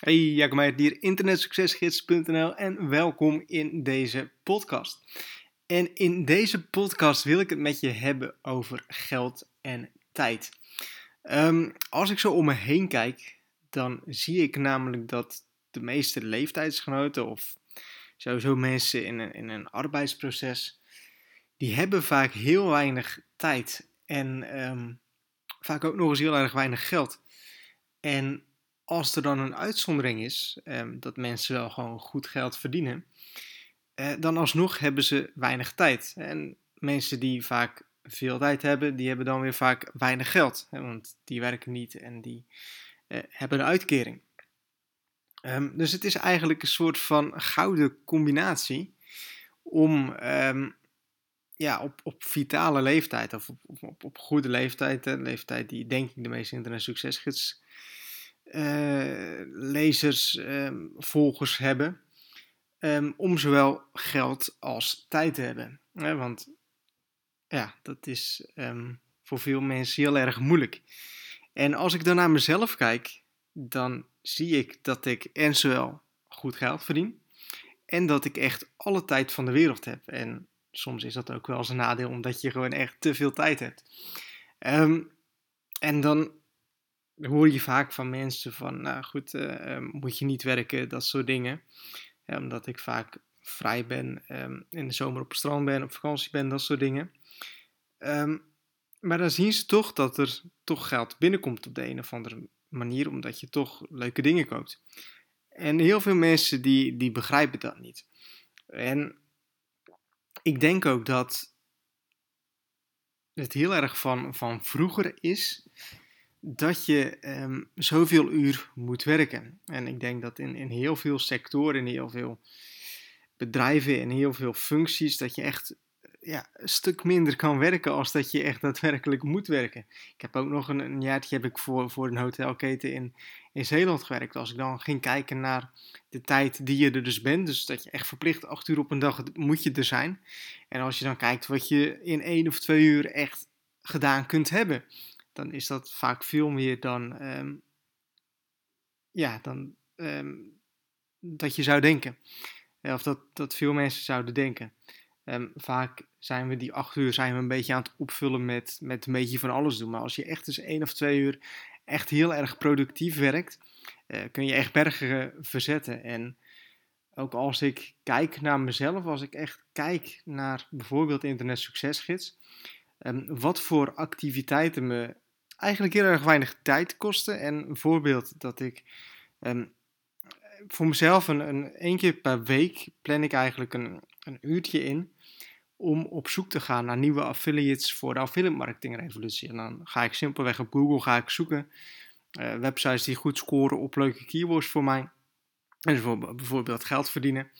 Hey, Jacob Meijer hier, internetsuccesgids.nl en welkom in deze podcast. En in deze podcast wil ik het met je hebben over geld en tijd. Um, als ik zo om me heen kijk, dan zie ik namelijk dat de meeste leeftijdsgenoten of sowieso mensen in een, in een arbeidsproces, die hebben vaak heel weinig tijd en um, vaak ook nog eens heel erg weinig geld. En als er dan een uitzondering is, um, dat mensen wel gewoon goed geld verdienen, uh, dan alsnog hebben ze weinig tijd. En mensen die vaak veel tijd hebben, die hebben dan weer vaak weinig geld. Hè, want die werken niet en die uh, hebben een uitkering. Um, dus het is eigenlijk een soort van gouden combinatie om um, ja, op, op vitale leeftijd of op, op, op goede leeftijd, de leeftijd die denk ik de meeste internet succesgids lezers, um, volgers hebben, um, om zowel geld als tijd te hebben. Ja, want ja, dat is um, voor veel mensen heel erg moeilijk. En als ik dan naar mezelf kijk, dan zie ik dat ik en zowel goed geld verdien, en dat ik echt alle tijd van de wereld heb. En soms is dat ook wel eens een nadeel, omdat je gewoon echt te veel tijd hebt. En dan hoor je vaak van mensen van, nou goed, uh, moet je niet werken, dat soort dingen. Ja, omdat ik vaak vrij ben, um, in de zomer op het strand ben, op vakantie ben, dat soort dingen. Um, maar dan zien ze toch dat er toch geld binnenkomt op de een of andere manier, omdat je toch leuke dingen koopt. En heel veel mensen die, die begrijpen dat niet. En ik denk ook dat het heel erg van, van vroeger is dat je um, zoveel uur moet werken. En ik denk dat in, in heel veel sectoren, in heel veel bedrijven, in heel veel functies, dat je echt ja, een stuk minder kan werken als dat je echt daadwerkelijk moet werken. Ik heb ook nog een, een jaartje heb ik voor, voor een hotelketen in, in Zeeland gewerkt. Als ik dan ging kijken naar de tijd die je er dus bent, dus dat je echt verplicht acht uur op een dag moet je er zijn. En als je dan kijkt wat je in één of twee uur echt gedaan kunt hebben, dan is dat vaak veel meer dan, um, ja, dan um, dat je zou denken. Of dat, dat veel mensen zouden denken. Um, vaak zijn we die acht uur zijn we een beetje aan het opvullen met, met een beetje van alles doen. Maar als je echt eens één of twee uur echt heel erg productief werkt, uh, kun je echt bergen verzetten. En ook als ik kijk naar mezelf, als ik echt kijk naar bijvoorbeeld Internet Succesgids, wat voor activiteiten me eigenlijk heel erg weinig tijd kosten. En een voorbeeld dat ik um, voor mezelf een, een één keer per week plan ik eigenlijk een, een uurtje in om op zoek te gaan naar nieuwe affiliates voor de affiliate marketing revolutie. En dan ga ik simpelweg op Google ga ik zoeken uh, websites die goed scoren op leuke keywords voor mij. Dus bijvoorbeeld geld verdienen.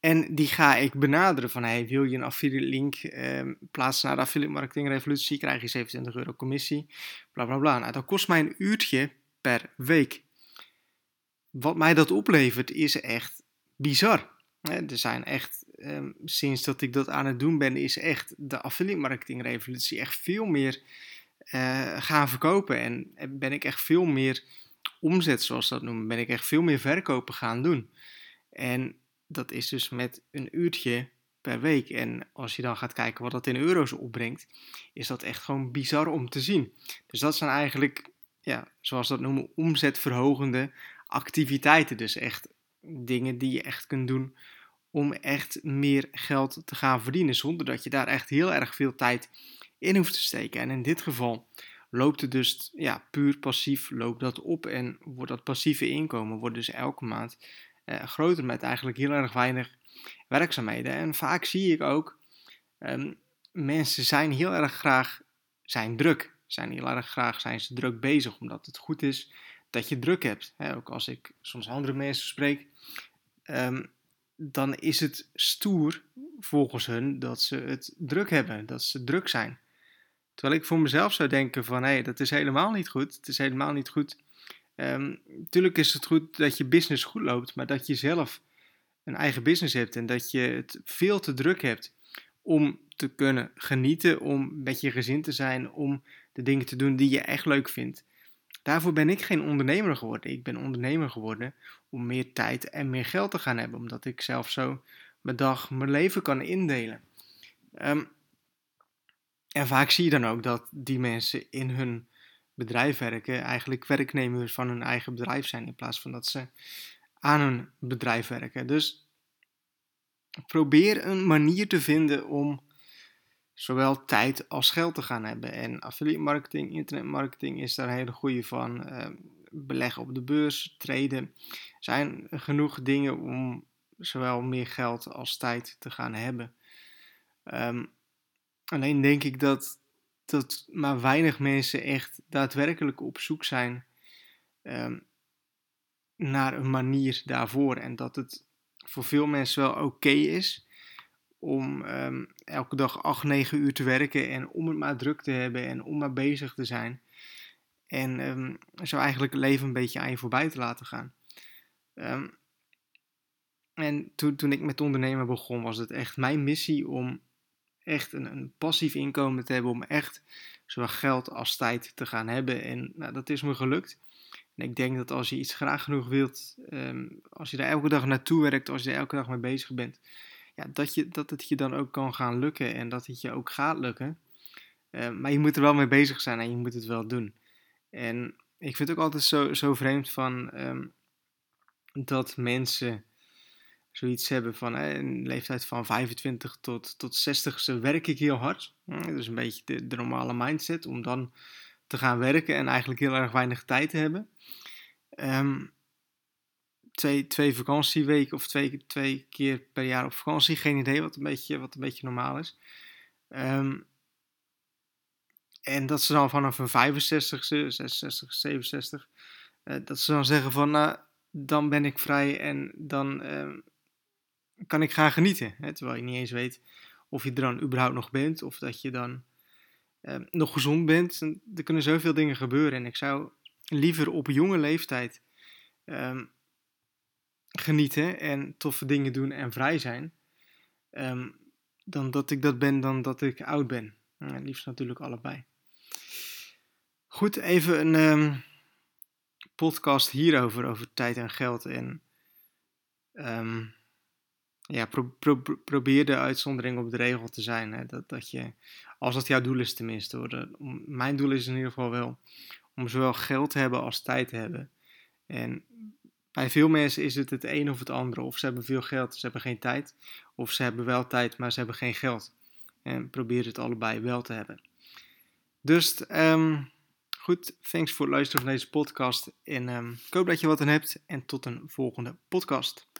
En die ga ik benaderen van, hey, wil je een affiliate link eh, plaatsen naar de affiliate marketing revolutie, krijg je 27 euro commissie, bla bla bla. Nou, dat kost mij een uurtje per week. Wat mij dat oplevert is echt bizar. Er zijn echt, um, sinds dat ik dat aan het doen ben, is echt de affiliate marketing revolutie echt veel meer uh, gaan verkopen. En ben ik echt veel meer omzet, zoals dat noemen, ben ik echt veel meer verkopen gaan doen. En dat is dus met een uurtje per week. En als je dan gaat kijken wat dat in euro's opbrengt, is dat echt gewoon bizar om te zien. Dus dat zijn eigenlijk, ja, zoals dat noemen, omzetverhogende activiteiten. Dus echt dingen die je echt kunt doen om echt meer geld te gaan verdienen, zonder dat je daar echt heel erg veel tijd in hoeft te steken. En in dit geval loopt het dus ja, puur passief loopt dat op en wordt dat passieve inkomen wordt dus elke maand uh, groter met eigenlijk heel erg weinig werkzaamheden. En vaak zie ik ook, um, mensen zijn heel erg graag, zijn druk, zijn heel erg graag, zijn ze druk bezig, omdat het goed is dat je druk hebt. Ook als ik soms andere mensen spreek, um, dan is het stoer volgens hun dat ze het druk hebben, dat ze druk zijn. Terwijl ik voor mezelf zou denken van, hé, hey, dat is helemaal niet goed. Het is helemaal niet goed Um, tuurlijk is het goed dat je business goed loopt, maar dat je zelf een eigen business hebt en dat je het veel te druk hebt om te kunnen genieten, om met je gezin te zijn, om de dingen te doen die je echt leuk vindt. daarvoor ben ik geen ondernemer geworden. Ik ben ondernemer geworden om meer tijd en meer geld te gaan hebben, omdat ik zelf zo mijn dag, mijn leven kan indelen. Ehm, en vaak zie je dan ook dat die mensen in hun bedrijf werken, eigenlijk werknemers van hun eigen bedrijf zijn, in plaats van dat ze aan hun bedrijf werken. Dus probeer een manier te vinden om zowel tijd als geld te gaan hebben. En affiliate marketing, internetmarketing is daar een hele goede van. Uh, beleggen op de beurs, traden. zijn genoeg dingen om zowel meer geld als tijd te gaan hebben. Ehm, alleen denk ik dat, dat maar weinig mensen echt daadwerkelijk op zoek zijn um, naar een manier daarvoor. En dat het voor veel mensen wel oké is om um, elke dag 8, 9 uur te werken en om het maar druk te hebben en om maar bezig te zijn. En um, zo eigenlijk het leven een beetje aan je voorbij te laten gaan. En toen, toen ik met ondernemen begon, was het echt mijn missie om echt een, een passief inkomen te hebben, om echt zowel geld als tijd te gaan hebben. En nou, dat is me gelukt. En ik denk dat als je iets graag genoeg wilt, um, als je daar elke dag naartoe werkt, als je er elke dag mee bezig bent, ja, dat, je, dat het je dan ook kan gaan lukken en dat het je ook gaat lukken. Uh, maar je moet er wel mee bezig zijn en je moet het wel doen. En ik vind het ook altijd zo, zo vreemd van um, dat mensen zoiets hebben van een leeftijd van 25 tot, tot 60 ze werk ik heel hard. Dat is een beetje de, normale mindset om dan te gaan werken en eigenlijk heel erg weinig tijd te hebben. Um, twee, twee vakantieweken of twee, twee keer per jaar op vakantie. Geen idee wat een beetje, wat een beetje normaal is. Um, en dat ze dan vanaf een 65ste, 66, 67, uh, dat ze dan zeggen van, nou, dan ben ik vrij en dan um, kan ik gaan genieten. Hè? Terwijl je niet eens weet of je er dan überhaupt nog bent of dat je dan uh, nog gezond bent. Er kunnen zoveel dingen gebeuren en ik zou liever op jonge leeftijd um, genieten en toffe dingen doen en vrij zijn. Um, dan dat ik dat ben dan dat ik oud ben. Nou, liefst natuurlijk allebei. Goed, even een podcast hierover, over tijd en geld. En ja, pro, pro, probeer de uitzondering op de regel te zijn. Hè? Dat, dat je, als dat jouw doel is tenminste. Hoor. Mijn doel is in ieder geval wel om zowel geld te hebben als tijd te hebben. En bij veel mensen is het het een of het andere. Of ze hebben veel geld, ze hebben geen tijd. Of ze hebben wel tijd, maar ze hebben geen geld. En probeer het allebei wel te hebben. Dus um, goed, thanks voor het luisteren van deze podcast. En um, ik hoop dat je wat aan hebt. En tot een volgende podcast.